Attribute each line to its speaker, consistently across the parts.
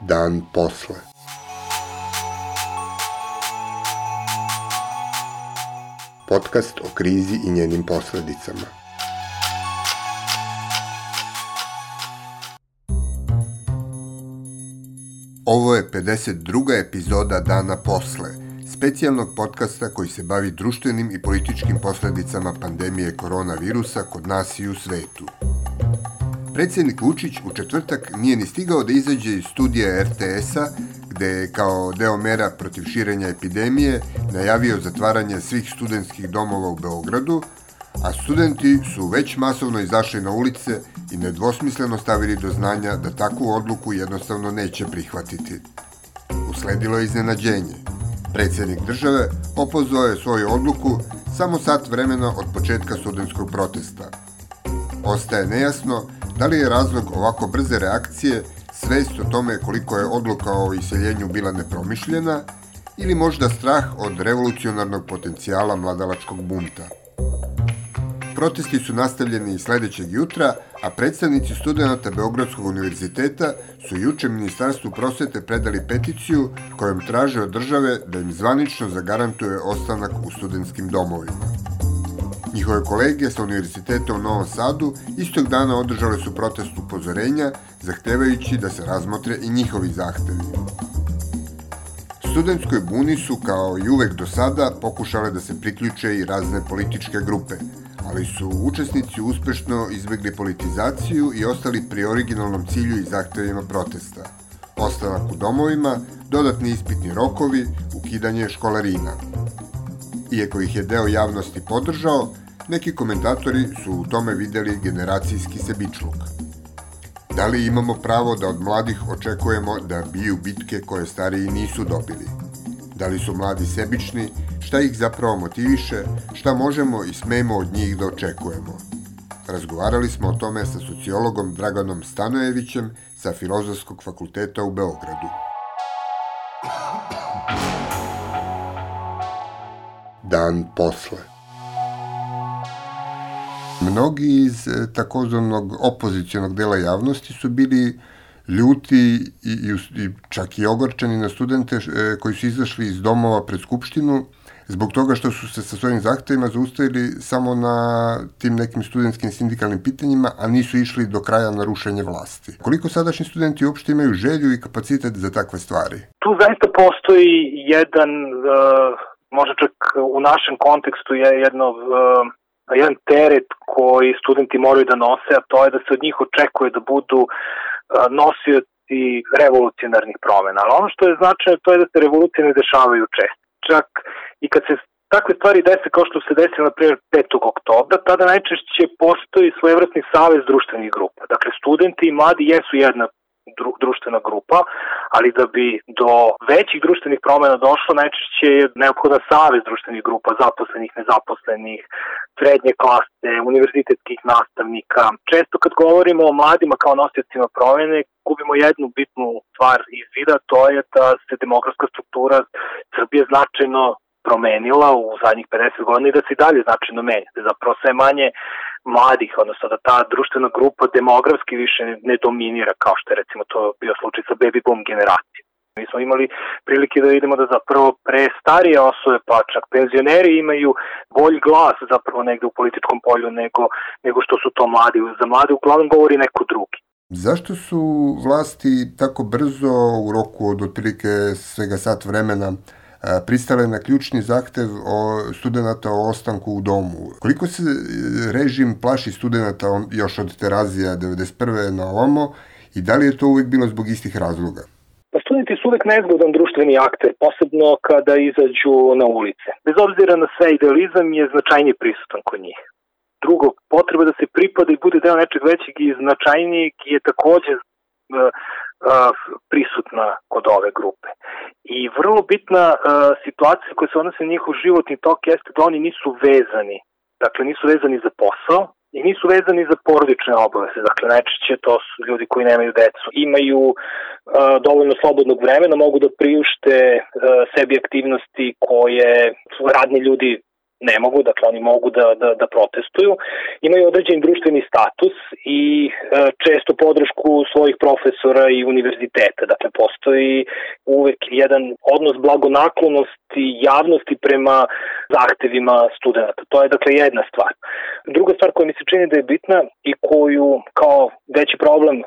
Speaker 1: Dan posle. Podcast o krizi i njenim posledicama. Ovo je 52. epizoda Dana posle, specijalnog podcasta koji se bavi društvenim i političkim posledicama pandemije koronavirusa kod nas i u svetu. Predsednik Vučić u četvrtak nije ni stigao da izađe iz studija RTS-a, gde je kao deo mera protiv širenja epidemije najavio zatvaranje svih studentskih domova u Beogradu, a studenti su već masovno izašli na ulice i nedvosmisleno stavili do znanja da takvu odluku jednostavno neće prihvatiti. Usledilo je iznenađenje. Predsednik države opozvao je svoju odluku samo sat vremena od početka studentskog protesta. Ostaje nejasno da li je razlog ovako brze reakcije svest o tome koliko je odluka o iseljenju bila nepromišljena ili možda strah od revolucionarnog potencijala mladalačkog bunta. Protesti su nastavljeni i sledećeg jutra, a predstavnici studenta Beogradskog univerziteta su juče Ministarstvu prosvete predali peticiju kojom traže od države da im zvanično zagarantuje ostanak u studentskim domovima. Njihove kolege sa Univerziteta u Novom Sadu istog dana održale su protest upozorenja, zahtevajući da se razmotre i njihovi zahtevi. Studentskoj buni su, kao i uvek do sada, pokušale da se priključe i razne političke grupe, ali su učesnici uspešno izbegli politizaciju i ostali pri originalnom cilju i zahtevima protesta. Ostanak u domovima, dodatni ispitni rokovi, ukidanje školarina. Iako ih je deo javnosti podržao, Neki komentatori su u tome videli generacijski sebičluk. Da li imamo pravo da od mladih očekujemo da biju bitke koje stariji nisu dobili? Da li su mladi sebični? Šta ih zapravo motiviše? Šta možemo i smemo od njih da očekujemo? Razgovarali smo o tome sa sociologom Draganom Stanojevićem sa Filozofskog fakulteta u Beogradu. Dan posle. Mnogi iz e, takozvanog opozicionog dela javnosti su bili ljuti i, i, i čak i ogorčeni na studente e, koji su izašli iz domova pred Skupštinu zbog toga što su se sa svojim zahtevima zaustavili samo na tim nekim studentskim sindikalnim pitanjima, a nisu išli do kraja na rušenje vlasti. Koliko sadašnji studenti uopšte imaju želju i kapacitet za takve stvari?
Speaker 2: Tu zaista postoji jedan, uh, možda čak u našem kontekstu je jedno uh, jedan teret koji studenti moraju da nose, a to je da se od njih očekuje da budu nosioci revolucionarnih promena. Ali ono što je značajno to je da se revolucije ne dešavaju čest. Čak i kad se takve stvari dese kao što se desilo, na primjer, 5. oktobra, tada najčešće postoji svojevrsni savez društvenih grupa. Dakle, studenti i mladi jesu jedna dru, društvena grupa, ali da bi do većih društvenih promena došlo, najčešće je neophodan savez društvenih grupa, zaposlenih, nezaposlenih, srednje klase, univerzitetskih nastavnika. Često kad govorimo o mladima kao nosiocima promene, gubimo jednu bitnu stvar iz vida, to je da se demografska struktura Srbije značajno promenila u zadnjih 50 godina i da se i dalje značajno menja. Da zapravo sve manje mladih, odnosno da ta društvena grupa demografski više ne dominira kao što je recimo to bio slučaj sa baby boom generacijom. Mi smo imali prilike da vidimo da zapravo pre starije osobe, pa čak penzioneri imaju bolji glas zapravo negde u političkom polju nego, nego što su to mladi. Za mlade uglavnom govori neko drugi.
Speaker 1: Zašto su vlasti tako brzo u roku od otprilike svega sat vremena pristale na ključni zahtev o studenta o ostanku u domu. Koliko se e, režim plaši studenta još od Terazija 91. na ovamo i da li je to uvek bilo zbog istih razloga?
Speaker 2: Studenti su uvek nezgodan društveni akter, posebno kada izađu na ulice. Bez obzira na sve, idealizam je značajnije prisutan kod njih. Drugo, potreba da se pripada i bude deo nečeg većeg i značajnijeg je takođe e, prisutna kod ove grupe. I vrlo bitna situacija koja se odnose na njihov životni tok jeste da oni nisu vezani. Dakle, nisu vezani za posao, i nisu vezani za porodične obaveze. Dakle, najčešće to su ljudi koji nemaju decu. Imaju uh, dovoljno slobodnog vremena, mogu da priušte uh, sebi aktivnosti koje radni ljudi ne mogu, dakle oni mogu da, da, da protestuju, imaju određen društveni status i e, često podršku svojih profesora i univerziteta. Dakle, postoji uvek jedan odnos blagonaklonosti javnosti prema zahtevima studenta. To je dakle jedna stvar. Druga stvar koja mi se čini da je bitna i koju kao veći problem uh,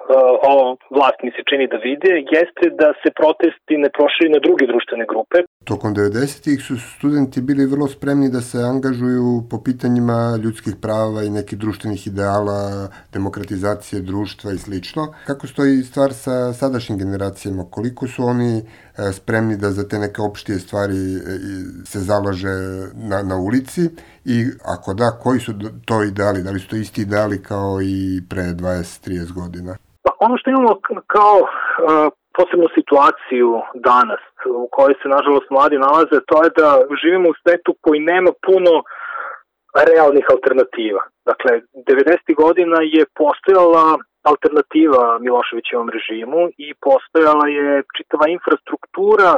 Speaker 2: ova vlast mi se čini da vide, jeste da se protesti ne proširi na druge društvene grupe.
Speaker 1: Tokom 90-ih su studenti bili vrlo spremni da se angažuju po pitanjima ljudskih prava i nekih društvenih ideala, demokratizacije društva i slično. Kako stoji stvar sa sadašnjim generacijama? Koliko su oni e, spremni da za te neke opštije stvari e, se zalaže na, na ulici i ako da, koji su to ideali? Da li su to isti ideali kao i pre 20-30 godina?
Speaker 2: Pa ono što imamo kao uh, posebnu situaciju danas u kojoj se nažalost mladi nalaze, to je da živimo u svetu koji nema puno realnih alternativa. Dakle, 90. godina je postojala alternativa Miloševićevom režimu i postojala je čitava infrastruktura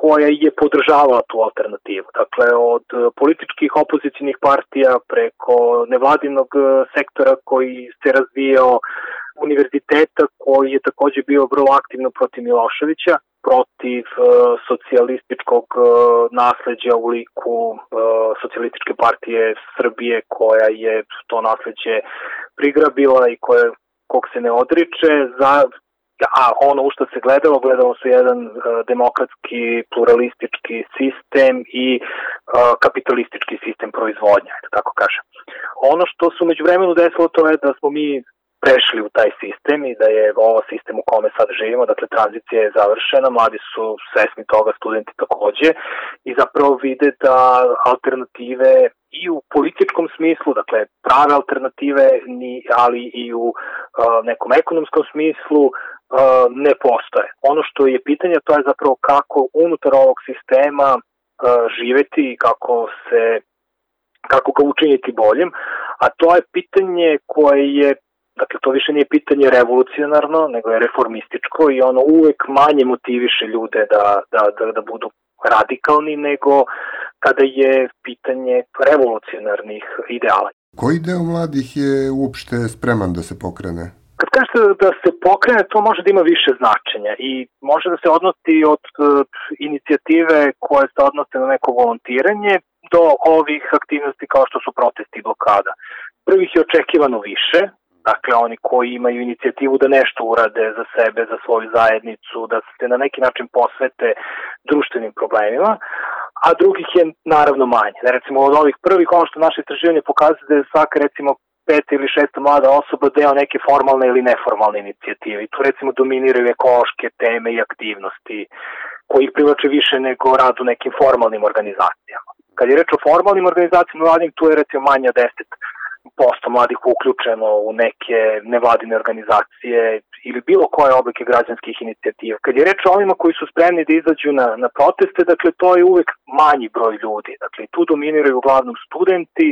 Speaker 2: koja je podržavala tu alternativu. Dakle, od političkih opozicijnih partija preko nevladinog sektora koji se razvijao, univerziteta koji je takođe bio vrlo aktivno protiv Miloševića, protiv uh, socijalističkog uh, nasleđa u liku uh, socijalističke partije Srbije koja je to nasleđe prigrabila i koje kog se ne odriče za a ono u što se gledalo, gledalo se jedan uh, demokratski, pluralistički sistem i uh, kapitalistički sistem proizvodnja, da tako kažem. Ono što su među vremenu desilo to je da smo mi prešli u taj sistem i da je ovo sistem u kome sad živimo, dakle tranzicija je završena, mladi su svesni toga, studenti takođe i zapravo vide da alternative i u političkom smislu, dakle prave alternative, ni, ali i u uh, nekom ekonomskom smislu ne postoje. Ono što je pitanje to je zapravo kako unutar ovog sistema živeti i kako se kako ga učiniti boljim, a to je pitanje koje je Dakle, to više nije pitanje revolucionarno, nego je reformističko i ono uvek manje motiviše ljude da, da, da, da budu radikalni nego kada je pitanje revolucionarnih ideala.
Speaker 1: Koji deo mladih je uopšte spreman da se pokrene?
Speaker 2: Kad kažete da se pokrene, to može da ima više značenja i može da se odnosi od uh, inicijative koje se odnose na neko volontiranje do ovih aktivnosti kao što su protesti i blokada. Prvih je očekivano više, Dakle, oni koji imaju inicijativu da nešto urade za sebe, za svoju zajednicu, da se na neki način posvete društvenim problemima, a drugih je naravno manje. Da recimo od ovih prvih, ono što naše istraživanje pokazuje da je svaka recimo peta ili šesta mlada osoba deo neke formalne ili neformalne inicijative. I tu recimo dominiraju ekološke teme i aktivnosti koji privlače više nego rad u nekim formalnim organizacijama. Kad je reč o formalnim organizacijama mladim, tu je recimo manja 10 posto mladih uključeno u neke nevladine organizacije ili bilo koje oblike građanskih inicijativa. Kad je reč o ovima koji su spremni da izađu na, na proteste, dakle to je uvek manji broj ljudi. Dakle tu dominiraju uglavnom studenti,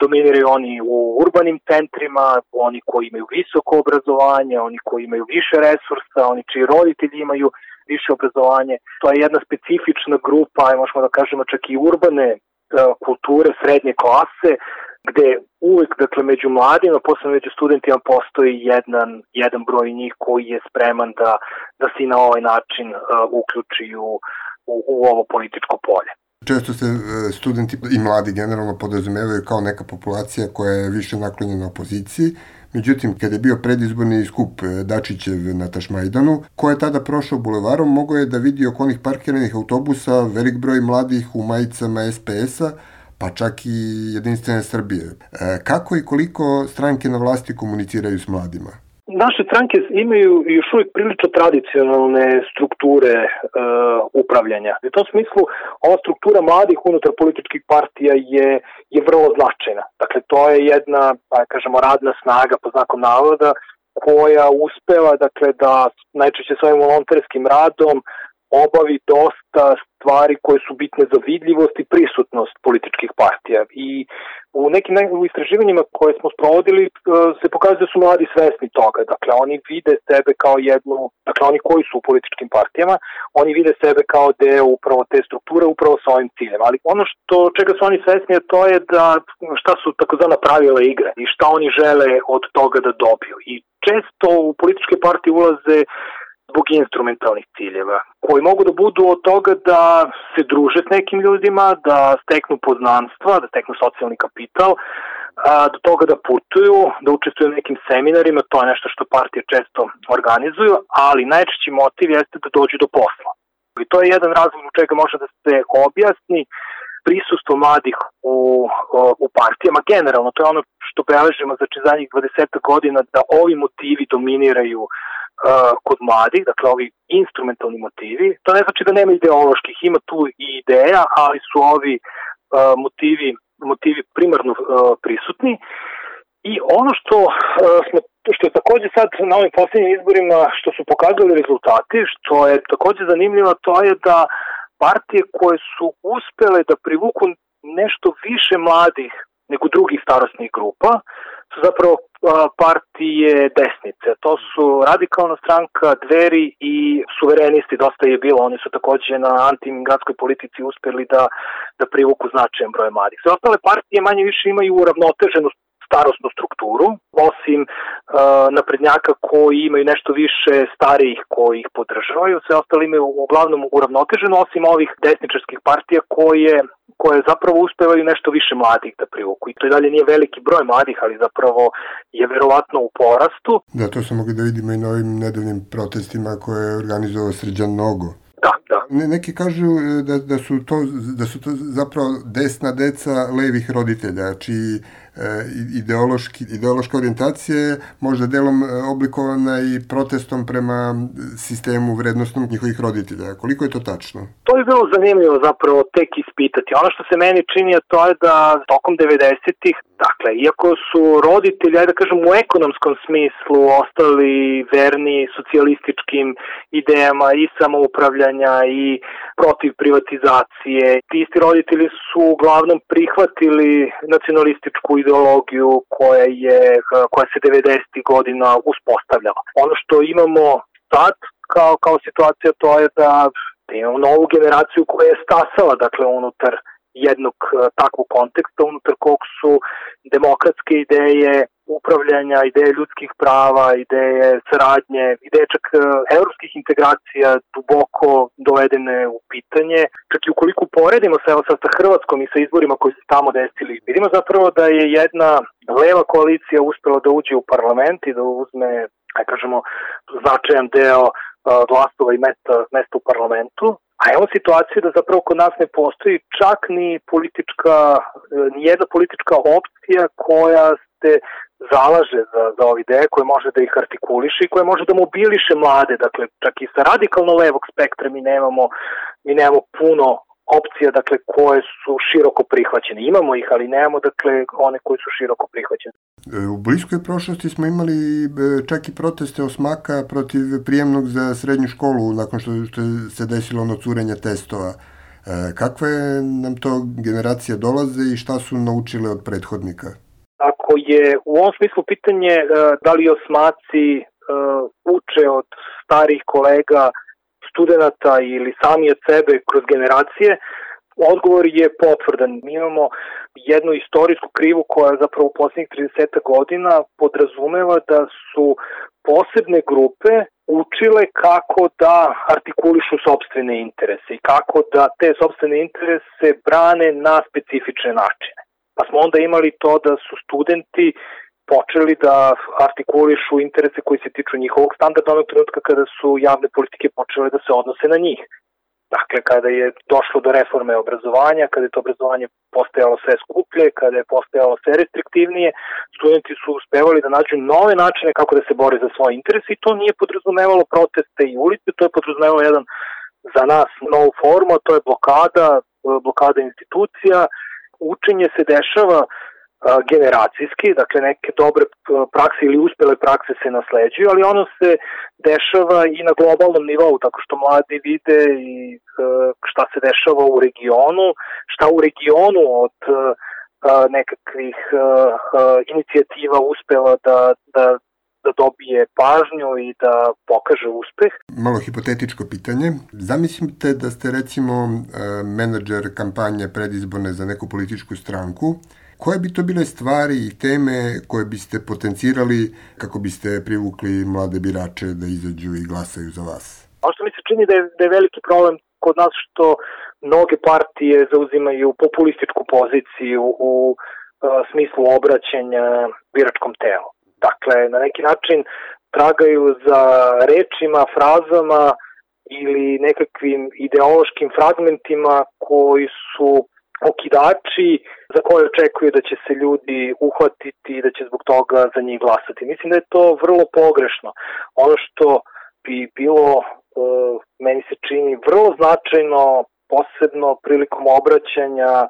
Speaker 2: dominiraju oni u urbanim centrima, oni koji imaju visoko obrazovanje, oni koji imaju više resursa, oni čiji roditelji imaju više obrazovanje. To je jedna specifična grupa, možemo da kažemo čak i urbane e, kulture srednje klase gde uvek, dakle, među mladima, posebno među studentima, postoji jedan, jedan broj njih koji je spreman da, da se na ovaj način uh, uključi u, u, u ovo političko polje.
Speaker 1: Često se uh, studenti i mladi generalno podrazumevaju kao neka populacija koja je više naklonjena opoziciji, Međutim, kada je bio predizborni skup uh, Dačićev na Tašmajdanu, ko je tada prošao bulevarom, mogao je da vidi oko onih parkiranih autobusa velik broj mladih u majicama SPS-a, pa čak i jedinstvene Srbije. E, kako i koliko stranke na vlasti komuniciraju s mladima?
Speaker 2: Naše stranke imaju još uvijek prilično tradicionalne strukture e, upravljanja. U tom smislu, ova struktura mladih unutar političkih partija je, je vrlo značajna. Dakle, to je jedna, pa kažemo, radna snaga po znakom navoda koja uspeva dakle, da najčešće svojim volonterskim radom obavi dosta stvari koje su bitne za vidljivost i prisutnost političkih partija. I u nekim istraživanjima koje smo sprovodili e, se pokazuje da su mladi svesni toga. Dakle, oni vide sebe kao jednu, dakle, oni koji su u političkim partijama, oni vide sebe kao deo upravo te strukture, upravo sa ovim ciljem. Ali ono što, čega su oni svesni, to je da šta su takozvana pravila igre i šta oni žele od toga da dobiju. I često u političke partije ulaze zbog instrumentalnih ciljeva, koji mogu da budu od toga da se druže s nekim ljudima, da steknu poznanstva, da steknu socijalni kapital, a, do toga da putuju, da učestvuju u nekim seminarima, to je nešto što partije često organizuju, ali najčešći motiv jeste da dođu do posla. I to je jedan razlog u čega može da se objasni prisustvo mladih u, u partijama. Generalno, to je ono što beležimo znači zadnjih 20 godina, da ovi motivi dominiraju uh, kod mladih, dakle ovi instrumentalni motivi. To ne znači da nema ideoloških, ima tu i ideja, ali su ovi uh, motivi, motivi primarno uh, prisutni. I ono što uh, smo što je takođe sad na ovim poslednjim izborima što su pokazali rezultati, što je takođe zanimljivo, to je da partije koje su uspele da privuku nešto više mladih nego drugih starostnih grupa su zapravo partije desnice. To su radikalna stranka, dveri i suverenisti, dosta je bilo. Oni su takođe na antimigratskoj politici uspeli da, da privuku značajan broj mladih. Sve ostale partije manje više imaju uravnoteženu starostnu strukturu, osim uh, naprednjaka koji imaju nešto više starijih koji ih podržavaju, sve ostale imaju uglavnom uravnoteženo, osim ovih desničarskih partija koje koje zapravo uspevaju nešto više mladih da privuku. I to i dalje nije veliki broj mladih, ali zapravo je verovatno u porastu.
Speaker 1: Da, to smo mogli da vidimo i na ovim nedavnim protestima koje je organizovao Srđan Nogo.
Speaker 2: Da, da.
Speaker 1: Ne, neki kažu e, da, da, su to, da su to zapravo desna deca levih roditelja, čiji E, ideološki, ideološka orijentacija je možda delom e, oblikovana i protestom prema sistemu vrednostnog njihovih roditelja. Koliko je to tačno?
Speaker 2: To je bilo zanimljivo zapravo tek ispitati. Ono što se meni čini to je da tokom 90-ih, dakle, iako su roditelji, ajde da kažem, u ekonomskom smislu ostali verni socijalističkim idejama i samoupravljanja i protiv privatizacije, ti isti roditelji su uglavnom prihvatili nacionalističku ideologiju koja je koja se 90. godina uspostavljala. Ono što imamo sad kao, kao situacija to je da, imamo novu generaciju koja je stasala dakle unutar jednog takvog konteksta unutar kog su demokratske ideje upravljanja, ideje ljudskih prava, ideje saradnje, ideje čak evropskih integracija duboko dovedene u pitanje. Čak i ukoliko poredimo se sad sa Hrvatskom i sa izborima koji se tamo desili, vidimo zapravo da je jedna leva koalicija uspela da uđe u parlament i da uzme, aj kažemo, značajan deo glasova i mesta, mesta u parlamentu, A evo situacije da zapravo kod nas ne postoji čak ni politička, ni jedna politička opcija koja se zalaže za, za ove ideje, koje može da ih artikuliše i koje može da mobiliše mlade. Dakle, čak i sa radikalno levog spektra mi nemamo, mi nemamo puno opcija dakle koje su široko prihvaćene. Imamo ih, ali nemamo dakle one koje su široko prihvaćene.
Speaker 1: E, u bliskoj prošlosti smo imali e, čak i proteste osmaka protiv prijemnog za srednju školu nakon što, što se desilo ono curenje testova. E, kakve nam to generacije dolaze i šta su naučile od prethodnika?
Speaker 2: Ako je u ovom smislu pitanje da li osmaci uče od starih kolega studenta ili sami od sebe kroz generacije, odgovor je potvrdan. Mi imamo jednu istorijsku krivu koja zapravo u poslednjih 30 godina podrazumeva da su posebne grupe učile kako da artikulišu sobstvene interese i kako da te sobstvene interese brane na specifične načine. Pa smo onda imali to da su studenti počeli da artikulišu interese koji se tiču njihovog standarda onog trenutka kada su javne politike počele da se odnose na njih. Dakle, kada je došlo do reforme obrazovanja, kada je to obrazovanje postajalo sve skuplje, kada je postajalo sve restriktivnije, studenti su uspevali da nađu nove načine kako da se bore za svoje interese i to nije podrazumevalo proteste i ulice, to je podrazumevalo jedan za nas novu formu, to je blokada, blokada institucija, učenje se dešava generacijski, dakle neke dobre prakse ili uspele prakse se nasleđuju, ali ono se dešava i na globalnom nivou, tako što mladi vide i šta se dešava u regionu, šta u regionu od nekakvih inicijativa uspela da, da, da dobije pažnju i da pokaže uspeh.
Speaker 1: Malo hipotetičko pitanje. Zamislite da ste recimo menadžer kampanje predizborne za neku političku stranku Koje bi to bile stvari i teme koje biste potencirali kako biste privukli mlade birače da izađu i glasaju za vas?
Speaker 2: Ono što mi se čini da je, da je veliki problem kod nas što mnoge partije zauzimaju populističku poziciju u uh, smislu obraćanja biračkom telu. Dakle, na neki način tragaju za rečima, frazama ili nekakvim ideološkim fragmentima koji su okidači za koje očekuju da će se ljudi uhvatiti i da će zbog toga za njih glasati. Mislim da je to vrlo pogrešno. Ono što bi bilo, e, meni se čini, vrlo značajno posebno prilikom obraćanja e,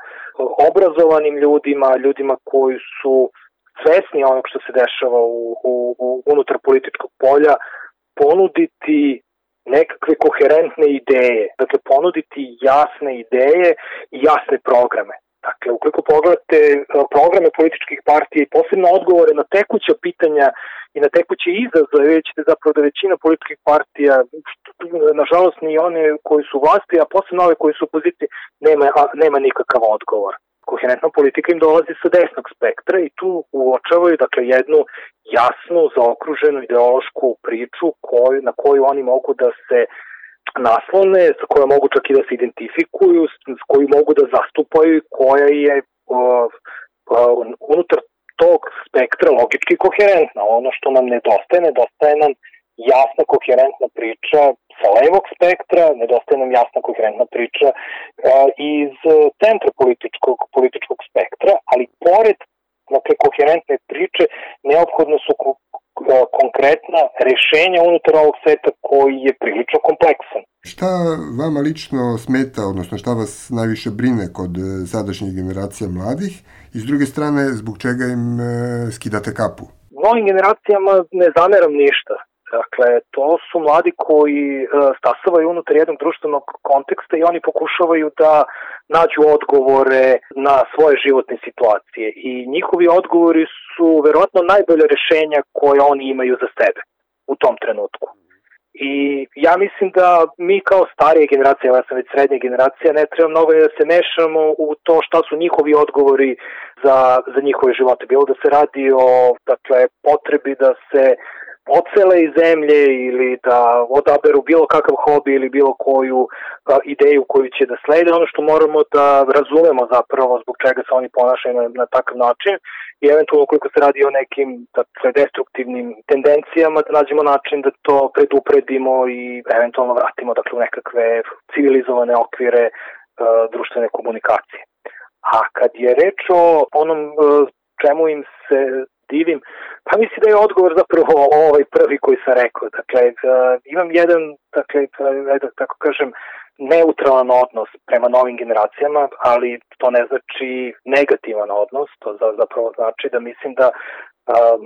Speaker 2: obrazovanim ljudima, ljudima koji su svesni onog što se dešava u, u, u unutar političkog polja, ponuditi nekakve koherentne ideje, dakle ponuditi jasne ideje i jasne programe. Dakle, ukoliko pogledate e, programe političkih partija i posebno odgovore na tekuća pitanja i na tekuće izazove, vidjet ćete zapravo da većina političkih partija, nažalost ni one koji su vlasti, a posebno ove koji su u opoziciji, nema, nema nikakav odgovor koherentna politika im dolazi sa desnog spektra i tu uočavaju dakle jednu jasnu, zaokruženu ideološku priču koju, na koju oni mogu da se naslone, sa kojom mogu čak i da se identifikuju, s koju mogu da zastupaju i koja je uh, uh, unutar tog spektra logički koherentna. Ono što nam nedostaje, nedostaje nam jasna, koherentna priča sa levog spektra, nedostaje nam jasna, koherentna priča uh, iz centra političkog, političkog spektra, ali pored dakle, koherentne priče, neophodno su konkretna rešenja unutar ovog sveta koji je prilično kompleksan.
Speaker 1: Šta vama lično smeta, odnosno šta vas najviše brine kod e, sadašnjih generacija mladih i s druge strane zbog čega im e, skidate kapu?
Speaker 2: Novim generacijama ne zameram ništa. Dakle, to su mladi koji e, stasavaju unutar jednog društvenog konteksta i oni pokušavaju da nađu odgovore na svoje životne situacije i njihovi odgovori su verovatno najbolje rešenja koje oni imaju za sebe u tom trenutku. I ja mislim da mi kao starije generacije, ja sam već srednja generacija, ne treba mnogo da se mešamo u to šta su njihovi odgovori za, za njihove živote. Bilo da se radi o dakle, potrebi da se odsele iz zemlje ili da odaberu bilo kakav hobi ili bilo koju a, ideju koju će da slede, ono što moramo da razumemo zapravo zbog čega se oni ponašaju na, na takav način i eventualno koliko se radi o nekim dakle, destruktivnim tendencijama da nađemo način da to predupredimo i eventualno vratimo dakle, u nekakve civilizovane okvire a, društvene komunikacije. A kad je reč o onom čemu im se divim, pa mislim da je odgovor zapravo ovaj prvi koji sam rekao. Dakle, uh, imam jedan, dakle, da tako kažem, neutralan odnos prema novim generacijama, ali to ne znači negativan odnos, to zapravo znači da mislim da uh,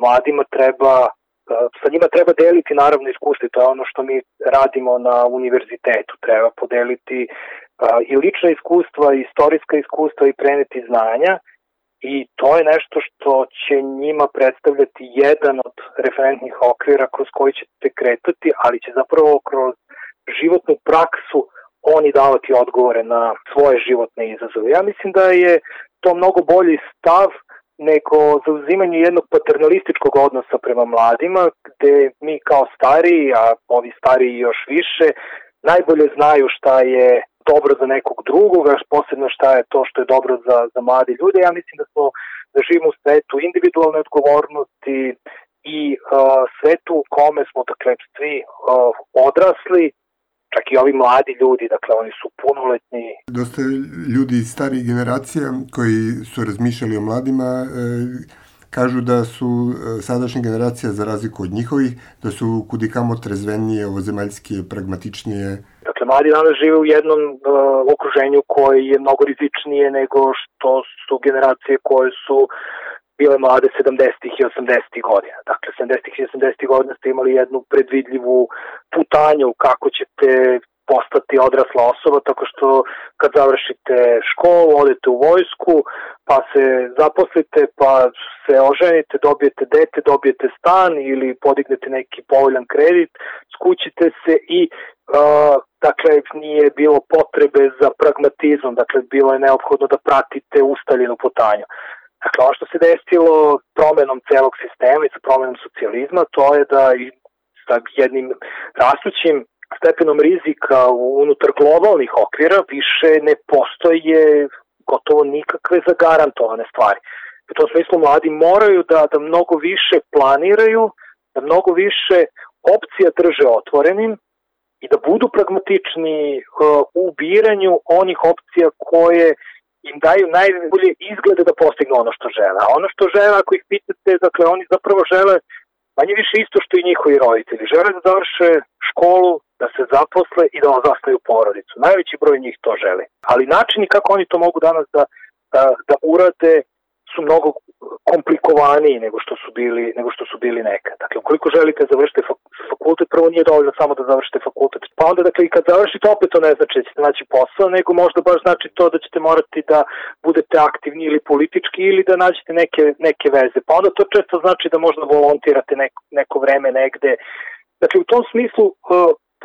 Speaker 2: mladima treba sa njima treba deliti naravno iskustvo to je ono što mi radimo na univerzitetu. Treba podeliti i lična iskustva, i istorijska iskustva i preneti znanja i to je nešto što će njima predstavljati jedan od referentnih okvira kroz koji ćete kretati, ali će zapravo kroz životnu praksu oni davati odgovore na svoje životne izazove. Ja mislim da je to mnogo bolji stav nego zauzimanje jednog paternalističkog odnosa prema mladima, gde mi kao stariji, a ovi stariji još više, najbolje znaju šta je dobro za nekog drugog, a posebno šta je to što je dobro za, za mladi ljude. Ja mislim da smo da živimo u svetu individualne odgovornosti i uh, svetu u kome smo dakle svi uh, odrasli, čak i ovi mladi ljudi, dakle oni su punoletni.
Speaker 1: Dosta ljudi iz starih generacija koji su razmišljali o mladima e, kažu da su e, sadašnja generacija za razliku od njihovih, da su kudikamo trezvenije, ovozemaljskije, pragmatičnije,
Speaker 2: Dakle, mladi danas žive u jednom uh, okruženju koje je mnogo rizičnije nego što su generacije koje su bile mlade 70. i 80. godina. Dakle, 70. i 80. godina ste imali jednu predvidljivu putanju kako ćete postati odrasla osoba tako što kad završite školu, odete u vojsku, pa se zaposlite, pa se oženite, dobijete dete, dobijete stan ili podignete neki povoljan kredit, skućite se i uh, dakle nije bilo potrebe za pragmatizmom, dakle bilo je neophodno da pratite ustaljenu putanju. Dakle, ono što se desilo promenom celog sistema i sa promenom socijalizma, to je da i sa jednim rastućim stepenom rizika unutar globalnih okvira više ne postoje gotovo nikakve zagarantovane stvari. U tom smislu mladi moraju da, da mnogo više planiraju, da mnogo više opcija drže otvorenim i da budu pragmatični uh, u biranju onih opcija koje im daju najbolje izglede da postignu ono što žele. A ono što žele, ako ih pitate, dakle, oni zapravo žele manje više isto što i njihovi roditelji. Žele da završe školu, da se zaposle i da zasnaju porodicu. Najveći broj njih to želi. Ali načini kako oni to mogu danas da, da, da urade su mnogo komplikovaniji nego što su bili nego što su bili nekad. Dakle, ukoliko želite da završite fakultet, prvo nije dovoljno samo da završite fakultet. Pa onda, dakle, i kad završite, opet to ne znači da ćete naći posao, nego možda baš znači to da ćete morati da budete aktivni ili politički ili da nađete neke, neke veze. Pa onda to često znači da možda volontirate neko, neko vreme negde. Dakle, u tom smislu uh,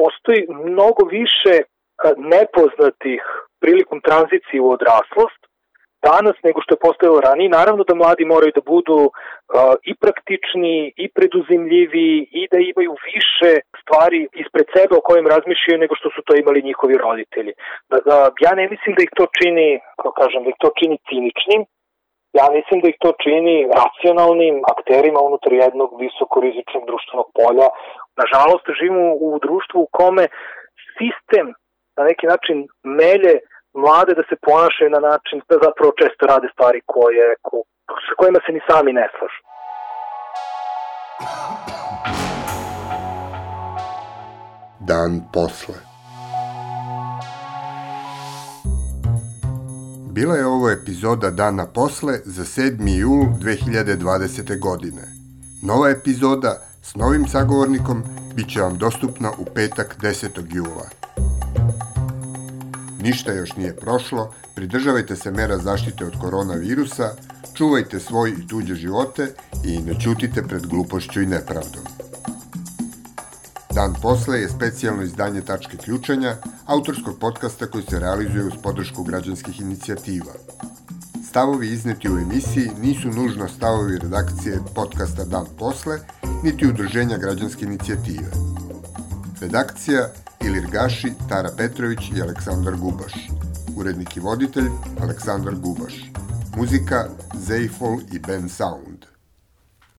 Speaker 2: postoji mnogo više uh, nepoznatih prilikom tranzicije u odraslost, danas nego što je postojalo ranije. Naravno da mladi moraju da budu uh, i praktični i preduzimljivi i da imaju više stvari ispred sebe o kojim razmišljaju nego što su to imali njihovi roditelji. Da, da, ja ne mislim da ih to čini, kako kažem, da ih to čini ciničnim, ja mislim da ih to čini racionalnim akterima unutar jednog visokorizičnog društvenog polja. Nažalost, živimo u društvu u kome sistem na neki način melje mlade da se ponašaju na način da zapravo često rade stvari koje, ko, sa kojima se ni sami ne slažu.
Speaker 1: Dan posle Bila je ovo epizoda Dana posle za 7. jul 2020. godine. Nova epizoda s novim sagovornikom bit će vam dostupna u petak 10. jula. Ništa još nije prošlo, pridržavajte se mera zaštite od koronavirusa, čuvajte svoj i tuđe živote i ne čutite pred glupošću i nepravdom. Dan posle je specijalno izdanje Tačke ključanja, autorskog podcasta koji se realizuje uz podršku građanskih inicijativa. Stavovi izneti u emisiji nisu nužno stavovi redakcije podcasta Dan posle, niti udruženja građanske inicijative. Redakcija Ilirgaši Tara Petrović i Aleksandar Gubaš. Urednik i voditelj Aleksandar Gubaš. Muzika Zeifol i Ben Sound.